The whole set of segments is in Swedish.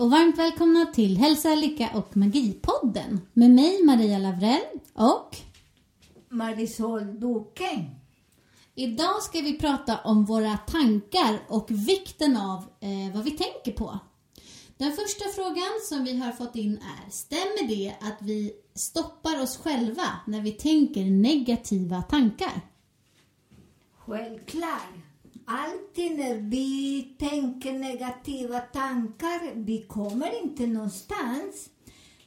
Och varmt välkomna till Hälsa, Lycka och Magipodden med mig Maria Lavrell och Marisol Duque. idag ska vi prata om våra tankar och vikten av eh, vad vi tänker på. Den första frågan som vi har fått in är, stämmer det att vi stoppar oss själva när vi tänker negativa tankar? Självklart. Alltid när vi tänker negativa tankar, vi kommer inte någonstans.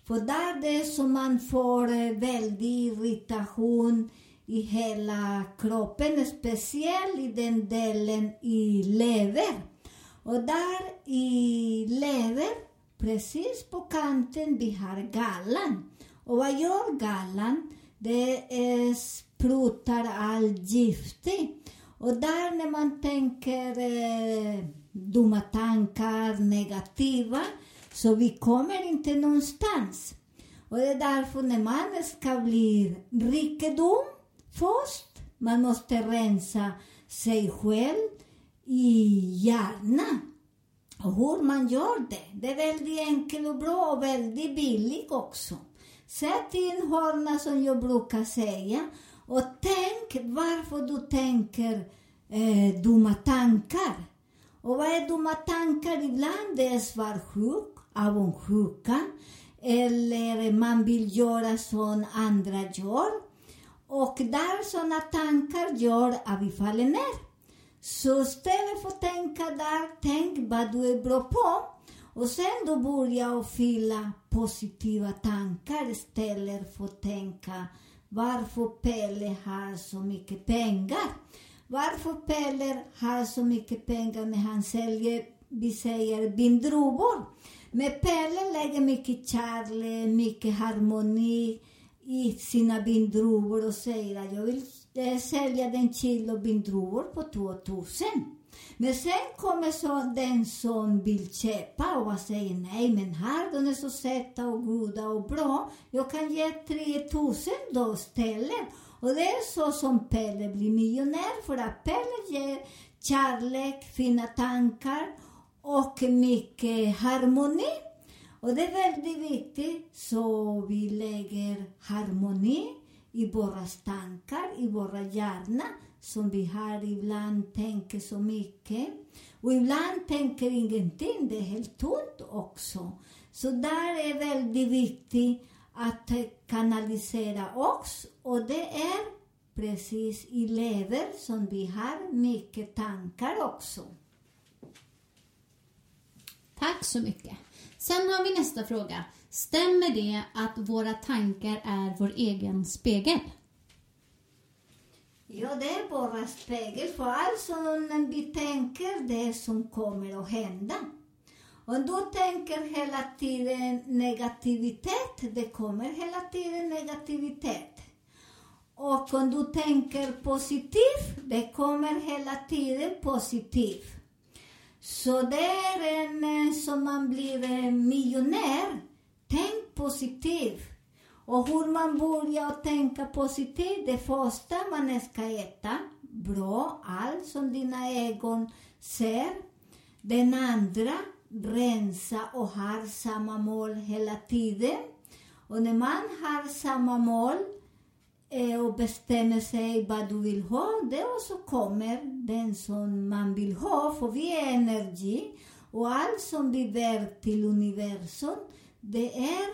För där det är som man får eh, väldig irritation i hela kroppen, speciellt i den delen i lever. Och där i lever, precis på kanten, vi har gallan. Och vad gör gallan? Det är sprutar all giftigt. Och där när man tänker eh, dumma tankar, negativa, så vi kommer inte någonstans. Och det är därför när man ska bli rikedom först, man måste rensa sig själv i hjärnan. Och hur man gör det, det är väldigt enkelt och bra och väldigt billigt också. Sätt in hörna som jag brukar säga och tänk varför du tänker eh, dumma tankar. Och vad är dumma tankar? Ibland det är svartsjuk, avundsjuka eller man vill göra som andra gör. Och där sådana tankar gör att vi faller ner. Så istället för att tänka där, tänk vad du är bra på. Och sen då börja och fylla positiva tankar istället för att tänka varför Pelle har så mycket pengar. Varför Pelle har så mycket pengar när han säljer, vi säger, vindruvor. Men Pelle lägger mycket kärlek, mycket harmoni i sina vindruvor och säger att jag vill eh, sälja den kilo vindruvor på 2000. Men sen kommer så den som vill köpa och säger nej, men här de är så söta och goda och bra. Jag kan ge 3000 då istället. Och det är så som Pelle blir miljonär, för att Pelle ger kärlek, fina tankar och mycket harmoni. Och det är väldigt viktigt, så vi lägger harmoni i våra tankar, i våra hjärna, som vi har ibland tänker så mycket. Och ibland tänker ingenting, det är helt tomt också. Så där är väldigt viktigt att kanalisera oss och det är precis i lever som vi har mycket tankar också. Tack så mycket. Sen har vi nästa fråga. Stämmer det att våra tankar är vår egen spegel? Ja, det är bara spegel, för allt som vi tänker, det är som kommer att hända. Om du tänker hela tiden negativitet, det kommer hela tiden negativitet. Och om du tänker positivt, det kommer hela tiden positivt. Så det är en eh, som man blir eh, miljonär. Tänk positivt. Och hur man börjar tänka positivt, det första man ska äta, bra, allt som dina ögon ser. Den andra, rensa och ha samma mål hela tiden. Och när man har samma mål eh, och bestämmer sig vad du vill ha, det och så kommer den som man vill ha, för vi är energi. Och allt som vi bär till universum, det är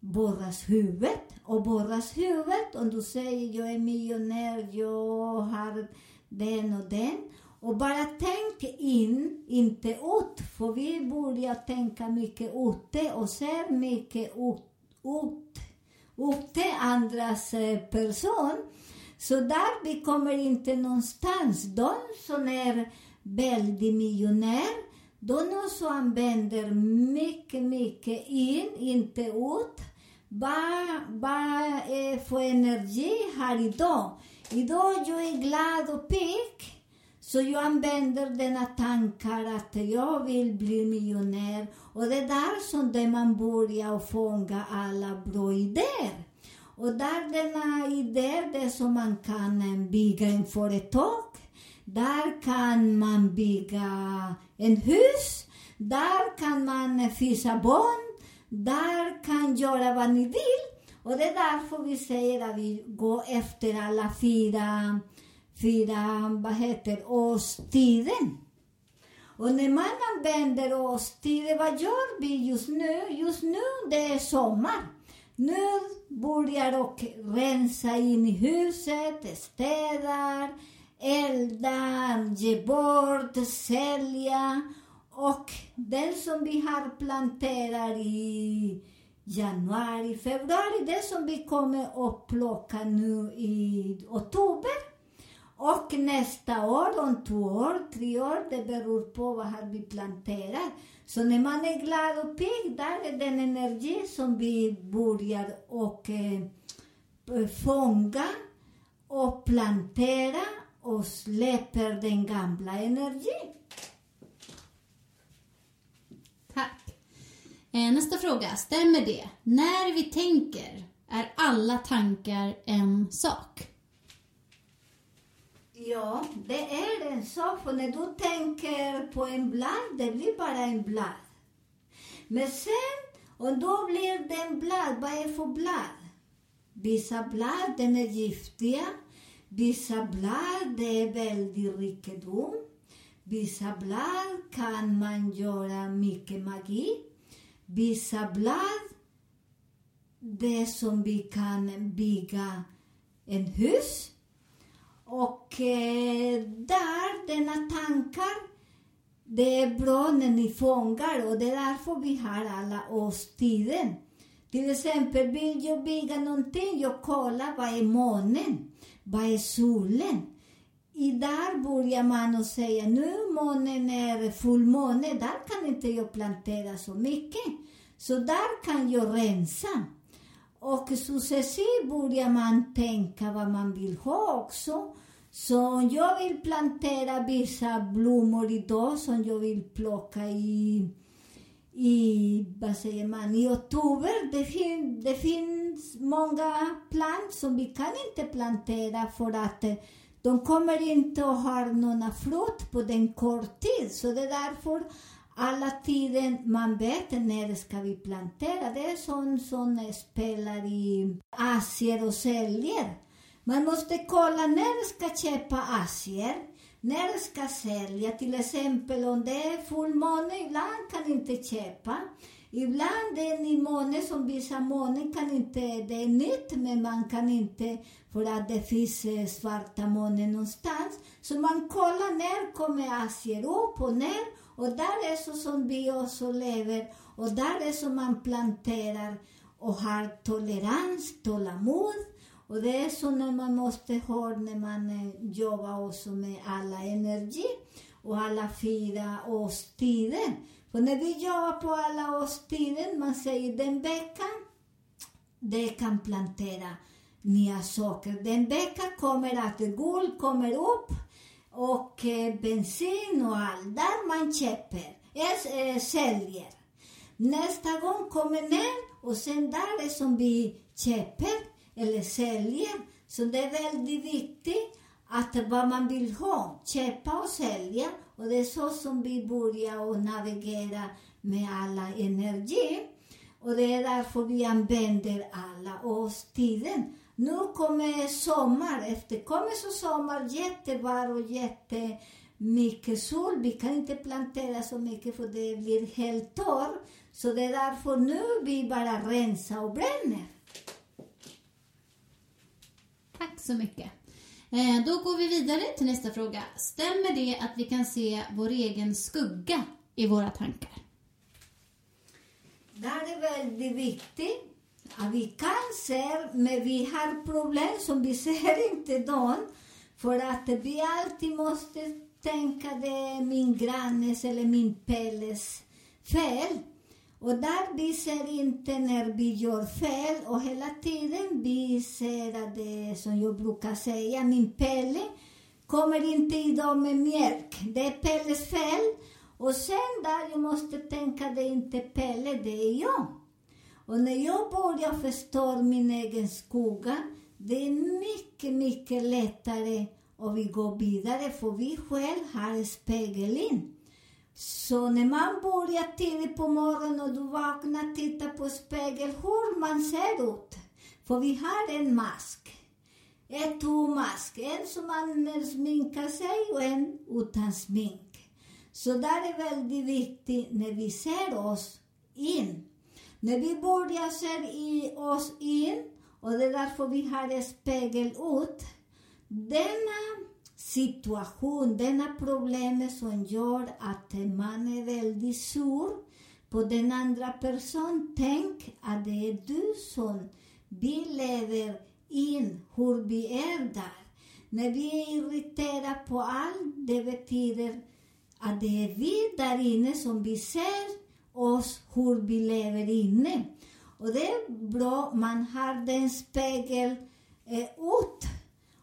borras huvud. Och borras huvud, om du säger jag är miljonär, jag har den och den. Och bara tänk in, inte ut. För vi börjar tänka mycket ute och ser mycket ut, upp till andras eh, person. Så där vi kommer inte någonstans. De som är väldigt miljonär, de också använder mycket, mycket in, inte ut. Vad bara eh, få energi här idag. Idag jag är glad och pigg. Så jag använder denna tankar att jag vill bli miljonär. Och det är där som det man börjar fånga alla bra idéer. Och där denna idé, det som man kan eh, bygga en företag. Där kan man bygga en hus. Där kan man eh, fisa barn. Där kan göra vad ni vill. Och det är därför vi säger att vi går efter alla fyra, Fira, vad heter årstiden. Och när man använder årstider, vad gör vi just nu? Just nu det är sommar. Nu börjar och rensa in i huset, städar, elda, ge bort, sälja. Och den som vi har planterat i januari, februari, det som vi kommer att plocka nu i oktober. Och nästa år, om två år, tre år, det beror på vad har vi planterat. Så när man är glad och pigg, där är den energi som vi börjar och eh, eh fånga och plantera och släpper den gamla energin. Tack. Eh, nästa fråga. Stämmer det? När vi tänker är alla tankar en sak? Ja, det är en sak. För när du tänker på en blad, det blir bara en blad. Men sen, om då blir det en blad. Vad är det för blad? Vissa blad, den är giftiga. Vissa blad, det är väldigt rikedom. Vissa blad kan man göra mycket magi. Vissa blad, det som vi kan bygga en hus. Och eh, där, denna tankar, det är bra när ni fångar och det är därför vi har alla årstiden. Till exempel, vill jag bygga någonting, jag kollar vad är månen, vad är solen. I där börjar man att säga, nu månen är fullmåne, där kan inte jag plantera så mycket. Så där kan jag rensa. Och successivt börjar man tänka vad man vill ha också. Så jag vill plantera vissa blommor idag som jag vill plocka i, i vad säger man, i oktober. Det, fin, det finns många plant som vi kan inte plantera för att eh, de kommer inte att ha några frukt på den kort tid. Så det är därför alla tiden man vet när ska vi plantera. Det är sånt som spelar i aktier och säljer. Man måste kolla när ska köpa aktier, när ska sälja. Till exempel om det är fullmåne, ibland kan inte köpa. Ibland det är ny måne, som vissa månen kan inte, det är nytt, men man kan inte för att det finns svarta månen någonstans. Så man kollar när kommer aktier upp och ner och där är så som vi också lever och där är så man planterar och har tolerans, tålamod. Och det är så när man måste ha när man eh, jobbar också med alla energi och alla fyra årstider. För när vi jobbar på alla årstider, man säger den veckan, det kan plantera nya saker. Den veckan kommer att guld kommer upp och eh, bensin och allt. Där man köper, äh, säljer. Nästa gång kommer ner och sen där är som vi köper eller säljer. Så det är väldigt viktigt att vad man vill ha, köpa och sälja. Och det är så som vi börjar att navigera med alla energi. Och det är därför vi använder alla årstider. Nu kommer sommar, efter kommer så sommar, jättevarmt och jättemycket sol. Vi kan inte plantera så mycket för det blir helt torrt. Så det är därför nu vi bara rensar och bränner. Tack så mycket. Eh, Då går vi vidare till nästa fråga. Stämmer det att vi kan se vår egen skugga i våra tankar? Det här är väldigt viktigt. Ja, vi kan se, men vi har problem som vi ser inte dem. För att vi alltid måste tänka det är min grannes eller min Pelles fel. Och där vi ser inte när vi gör fel och hela tiden vi ser att det är som jag brukar säga, min Pelle kommer inte idag med mjölk. Det är Pelles fel. Och sen där jag måste tänka, det är inte Pelle, det är jag. Och när jag börjar förstå min egen skugga, det är mycket, mycket lättare och vi går vidare för vi själv har spegeln. Så när man börjar tidigt på morgonen och du vaknar, titta på spegeln, hur man ser ut. För vi har en mask. Ett mask. En som man sminkar sig och en utan smink. Så där är väldigt viktigt när vi ser oss in. När vi börjar se i oss in, och det är därför vi har en spegel ut, denna situation, denna problem som gör att man är väldigt sur på den andra personen. Tänk att det är du som vi lever in, hur vi är där. När vi är irriterade på allt, det betyder att det är vi där inne som vi ser oss hur vi lever inne. Och det är bra, man har den spegel eh, ut.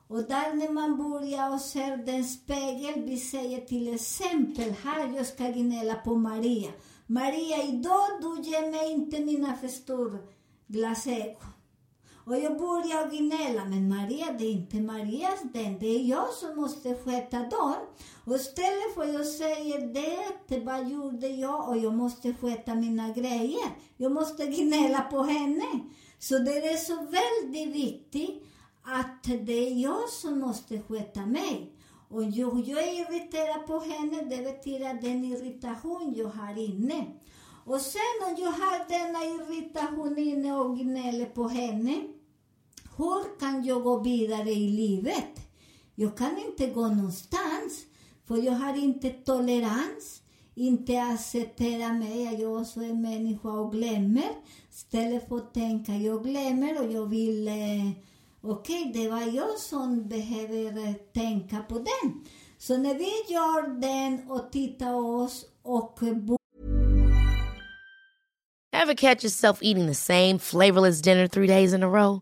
Och där när man börjar och ser den spegel, vi säger till exempel, här jag ska gnälla på Maria. Maria, idag du ger mig inte mina för stora glasögon. Och jag börjar gnälla, men Maria, det är inte Marias den, det är jag som måste sköta dem. Och istället för att jag säger det, vad gjorde jag och jag måste sköta mina grejer. Jag måste gnälla på henne. Så det är så väldigt viktigt att det är jag som måste sköta mig. Och jag, jag är irriterad på henne, det betyder den irritation jag har inne. Och sen om jag har denna irritation inne och gnäller på henne, hur kan jag gå vidare i livet? Jag kan inte gå någonstans, för jag har inte tolerans, inte acceptera mig, att jag också är människa och glömmer. Istället för att tänka, jag glömmer och jag vill eh, Okej, okay, det var jag som behöver eh, tänka på den. Så när vi gör den och tittar oss och Have catch yourself eating the same flavorless dinner three days in a row?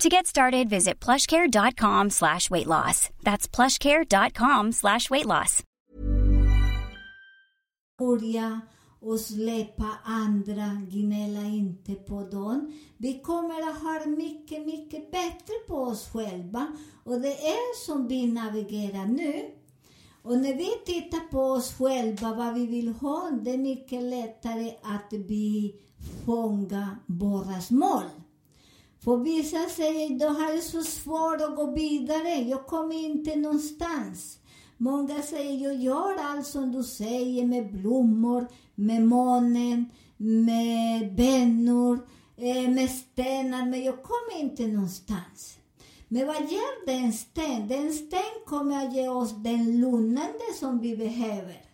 To get started, visit plushcare.com slash weight loss. That's plushcare.com slash weight loss. börja och släppa andra, gnälla inte på dem. Vi kommer att ha mycket, mycket bättre på oss själva. Och det är som vi navigerar nu. Och när vi tittar på oss själva, vad vi vill ha, det är mycket lättare att vi fånga våra mål. För vissa säger, då har jag så svårt att gå vidare, jag kommer inte någonstans. Många säger, jag gör allt som du säger med blommor, med månen, med bönor, eh, med stenar, men jag kommer inte någonstans. Men vad ger den sten? Den sten kommer att ge oss den lugnande som vi behöver.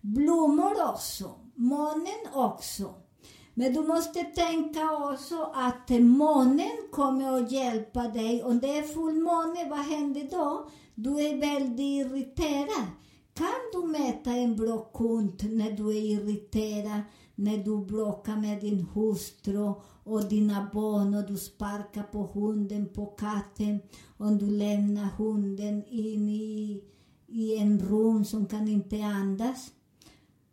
Blommor också, månen också. Men du måste tänka också att månen kommer att hjälpa dig. Om det är fullmåne, vad händer då? Du är väldigt irriterad. Kan du mäta en bra kund när du är irriterad, när du bråkar med din hustru och dina barn och du sparkar på hunden, på katten Om du lämnar hunden in i, i en rum som kan inte andas?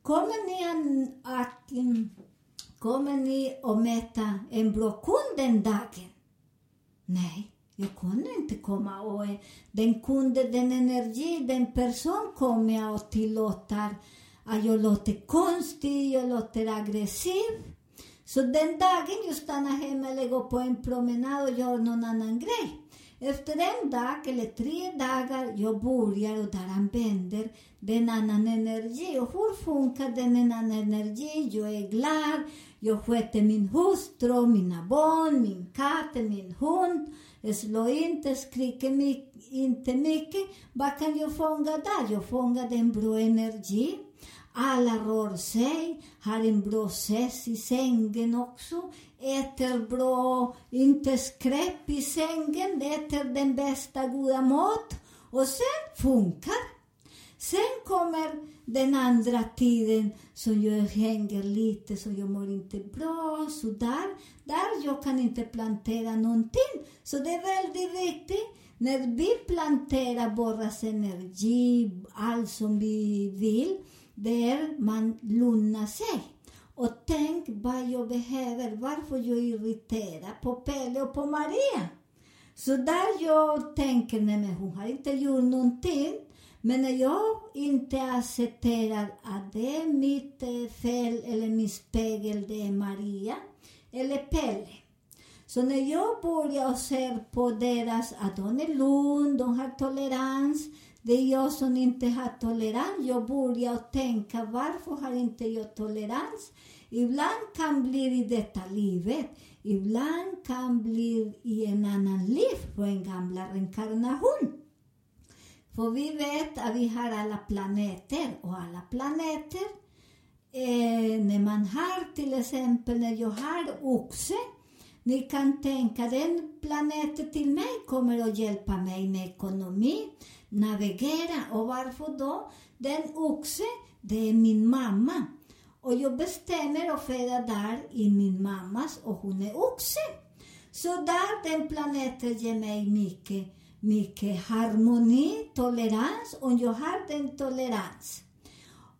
Kommer ni att, mm, kommer ni att mäta en bra kund den dagen? Nej, jag kunde inte komma och eh, den kunde, den energi, den person kommer jag att tillåta att jag låter konstig, jag låter aggressiv. Så den dagen jag stannar hemma eller går på en promenad och gör någon annan grej. Efter en dag eller tre dagar jag börjar och där använder den annan energi. Och hur funkar den annan energi? Jag är glad, jag sköter min hustru, mina barn, min katt, min hund. Jag slår inte, skriker mycket, inte mycket. Vad kan jag fånga där? Jag fångar en bra energi. Alla rör sig, har en bra sess i sängen också, äter bra, inte skräp i sängen, äter den bästa goda mat och sen funkar. Sen kommer den andra tiden som jag hänger lite, så jag mår inte bra, så där, där jag kan inte plantera någonting. Så det är väldigt viktigt när vi planterar våras energi, allt som vi vill, där man lugnar sig. Och tänk vad jag behöver, varför jag irriterar på Pelle och på Maria. Så där jag tänker, nej men hon har inte gjort någonting. Men när jag inte accepterar att det är mitt eh, fel eller min spegel, det är Maria eller Pelle. Så när jag börjar se på deras, att de är lugn, de har tolerans, det är jag som inte har tolerans. Jag börjar tänka, varför har inte jag tolerans? Ibland kan bli i detta livet, ibland kan bli i en annan liv, på en gamla reinkarnation. För vi vet att vi har alla planeter och alla planeter, eh, när man har till exempel, när jag har oxe, ni kan tänka den planeten till mig kommer att hjälpa mig med ekonomi, navigera och varför då? Den oxe, det är min mamma. Och jag bestämmer att föda där i min mammas och hon är oxe. Så där den planeten ger mig mycket mycket harmoni, tolerans och jag har den tolerans.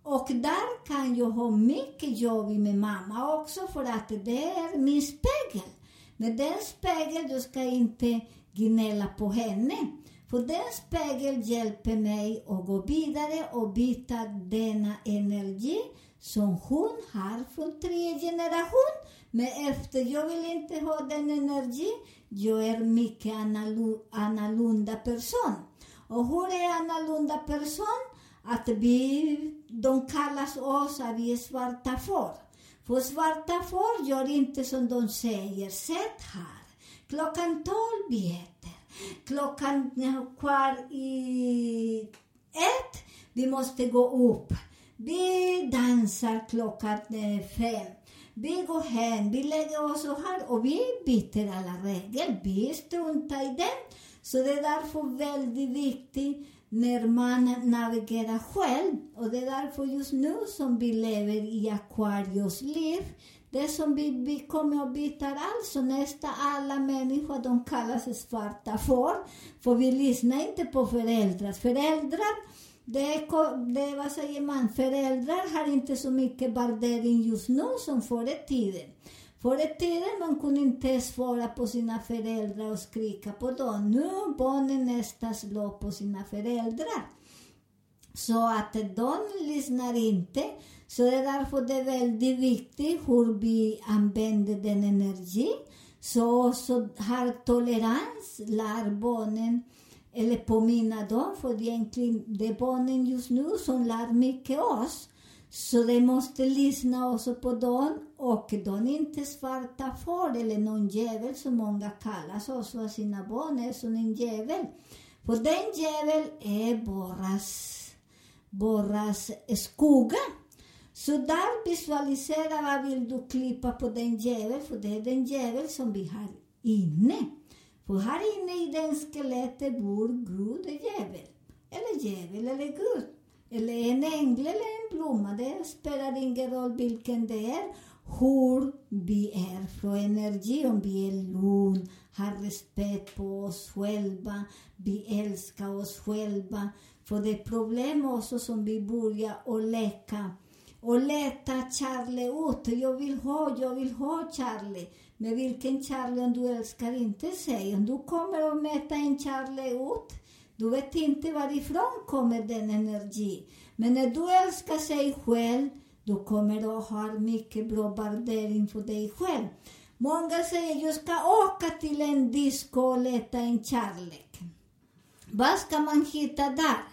Och där kan jag ha mycket jobb med mamma också för att det är min spegel. Men den spegeln, jag ska inte gnälla på henne. För den spegeln hjälper mig att gå vidare och byta denna energi som hon har från tre generationer. Men efter, jag vill inte ha den energi, jag är mycket annorlunda person. Och hur är annorlunda person? Att vi, de kallas oss att vi är svarta får. För svarta får gör inte som de säger, sätt här. Klockan tolv vi äter. Klockan kvar i ett, vi måste gå upp. Vi dansar klockan eh, fem. Vi går hem, vi lägger oss och här och vi byter alla regler. Vi struntar i det. Så det är därför väldigt viktigt när man navigerar själv. Och det är därför just nu som vi lever i Aquarius liv. Det som vi, vi kommer att byta alltså nästa alla människor, de kallas svarta får. För vi lyssnar inte på föräldrar. Föräldrar det, det, vad säger man, föräldrar har inte så mycket värdering just nu som förr i tiden. Förr i tiden man kunde inte svara på sina föräldrar och skrika på dem. Nu barnen nästan slår på sina föräldrar. Så att de lyssnar inte. Så det är därför det är väldigt viktigt hur vi använder den energi. Så, så har tolerans, lär barnen eller påminna dem, för egentligen det är barnen just nu som lär mycket oss. Så de måste lyssna också på dem och de är inte svarta får eller någon djävul som många kallar oss av sina barn är som en djävul. För den djävul är våras, våras skugga. Så där visualisera vad vill du klippa på den djävul, för det är den djävul som vi har inne. För här inne i den skelettet bor Gud och djävul. Eller djävul eller Gud. eller en ängel eller en blomma. Det spelar ingen roll vilken det är. Hur vi är från energi, om vi är lugn, har respekt på oss själva, vi älskar oss själva. För det är problem också som vi börjar att leka och leta Charlie ut. Jag vill ha, jag vill ha Charlie. Men vilken Charlie du älskar inte sig? Om du kommer att mäta en Charlie ut, du vet inte varifrån kommer den energi. Men när du älskar sig själv, du kommer att ha mycket bra värdering för dig själv. Många säger, jag ska åka till en disco och leta en kärlek. Vad ska man hitta där?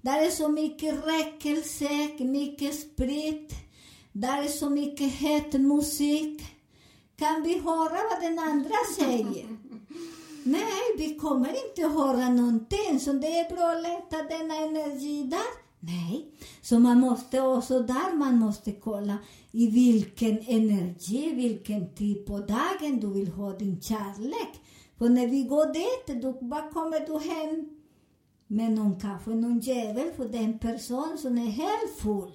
Där är så mycket räckelse, mycket sprit. Där är så mycket het musik. Kan vi höra vad den andra säger? Nej, vi kommer inte höra någonting. Så det är bra att leta denna energi där. Nej, så man måste också där man måste kolla i vilken energi, vilken typ tid på dagen du vill ha din kärlek. För när vi går dit, då bara kommer du hem med någon, kanske någon jävel, för det är en person som är helt full.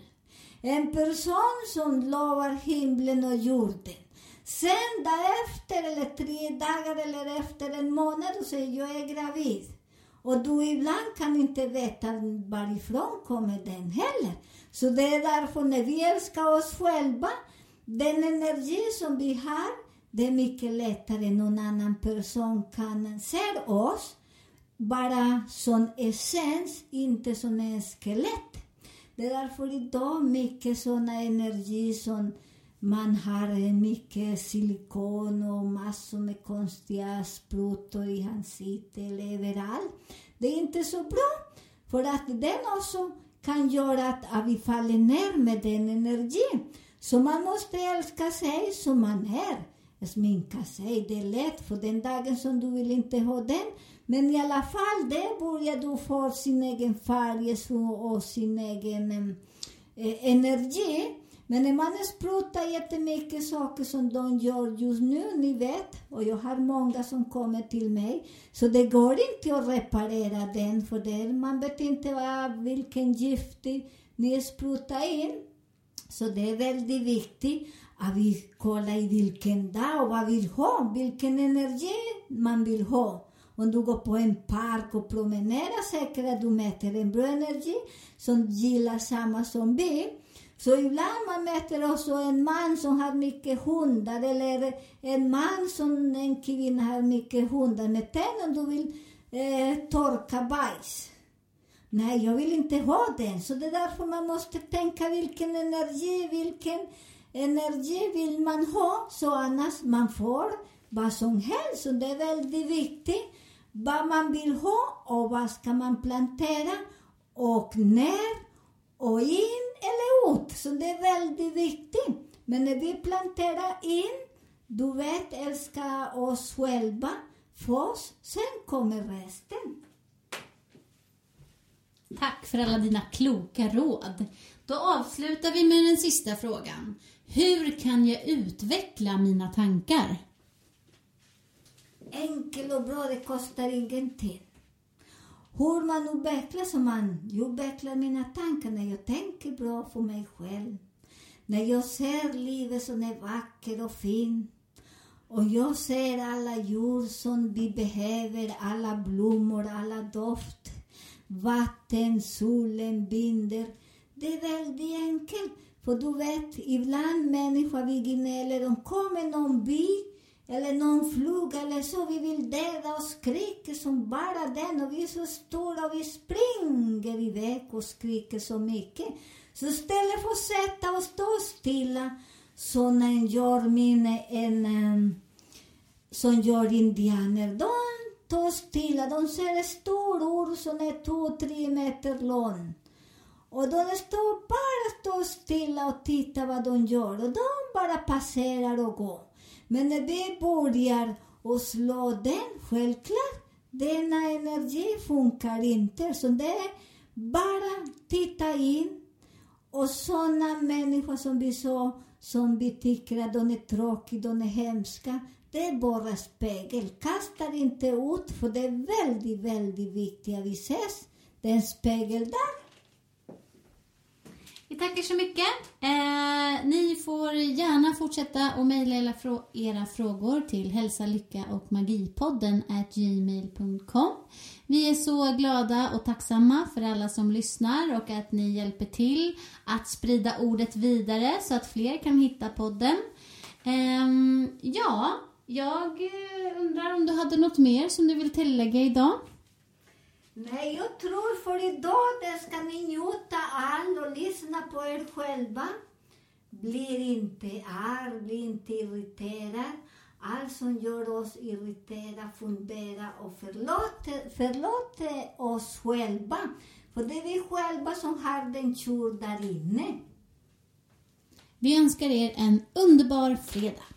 En person som lovar himlen och jorden. Sen därefter, eller tre dagar eller efter en månad, och säger jag är gravid. Och du ibland kan inte veta varifrån kommer den heller. Så det är därför när vi älskar oss själva, den energi som vi har, det är mycket lättare någon annan person kan se oss bara som essens, inte som en skelett. Det är därför idag mycket sådana energi som man har eh, mycket silikon och massor med konstiga sprutor i ansiktet eller överallt. Det är inte så bra, för att den också kan göra att vi faller ner med den energin. Så man måste älska sig som man är. Sminka sig, det är lätt, för den dagen som du vill inte ha den. Men i alla fall, det börjar du få sin egen färg och sin egen eh, energi. Men när man sprutar jättemycket saker som de gör just nu, ni vet, och jag har många som kommer till mig, så det går inte att reparera den, för det, man vet inte vad, vilken gift ni sprutar in. Så det är väldigt viktigt att vi kollar i vilken dag och vad vi vill ha, vilken energi man vill ha. Om du går på en park och promenerar säkert att du mäter en bra energi som gillar samma som vi. Så ibland man möter också en man som har mycket hundar eller en man som en kvinna har mycket hundar. Men tänk om du vill eh, torka bajs. Nej, jag vill inte ha den. Så det är därför man måste tänka vilken energi, vilken energi vill man ha, så annars man får vad som helst. Så det är väldigt viktigt vad man vill ha och vad ska man plantera och när och in eller ut. Så det är väldigt viktigt. Men när vi planterar in, du vet, älska oss själva först, sen kommer resten. Tack för alla dina kloka råd. Då avslutar vi med den sista frågan. Hur kan jag utveckla mina tankar? Enkelt och bra, det kostar ingenting. Hur man utvecklas som man utvecklar mina tankar när jag tänker bra för mig själv. När jag ser livet som är vackert och fint. Och jag ser alla djur som vi behöver, alla blommor, alla doft. Vatten, solen, binder. Det är väldigt enkelt. För du vet, ibland människor vi gnäller, om kommer någon bil eller någon fluga eller så, vi vill döda och skriker som bara den och vi är så stora och vi springer iväg och skriker så mycket. Så istället för att sätta och stå stilla, som en gör min, en, en, som gör indianer, de står stilla, de ser en stor ur som är två, tre meter lång. Och de står bara står stilla och tittar vad de gör och de bara passerar och går. Men när vi börjar och slå den, självklart, denna energi funkar inte. Så det är bara titta in. Och sådana människor som vi så, som vi tycker att de är tråkiga, de är hemska, det är bara spegel. Kasta inte ut, för det är väldigt, väldigt viktigt att vi ses. Det är en spegel där. Vi tackar så mycket. Eh, ni får gärna fortsätta att mejla era, frågor till hälsa, lycka och magipodden gmail.com. Vi är så glada och tacksamma för alla som lyssnar och att ni hjälper till att sprida ordet vidare så att fler kan hitta podden. Eh, ja, jag eh, undrar om du hade något mer som du vill tillägga idag? Nej, jag tror för idag det ska ni njuta all och lyssna på er själva. Blir inte arg, bli inte irriterad. Allt som gör oss irriterade, fundera och förlåt, förlåt oss själva. För det är vi själva som har den tjur där inne. Vi önskar er en underbar fredag.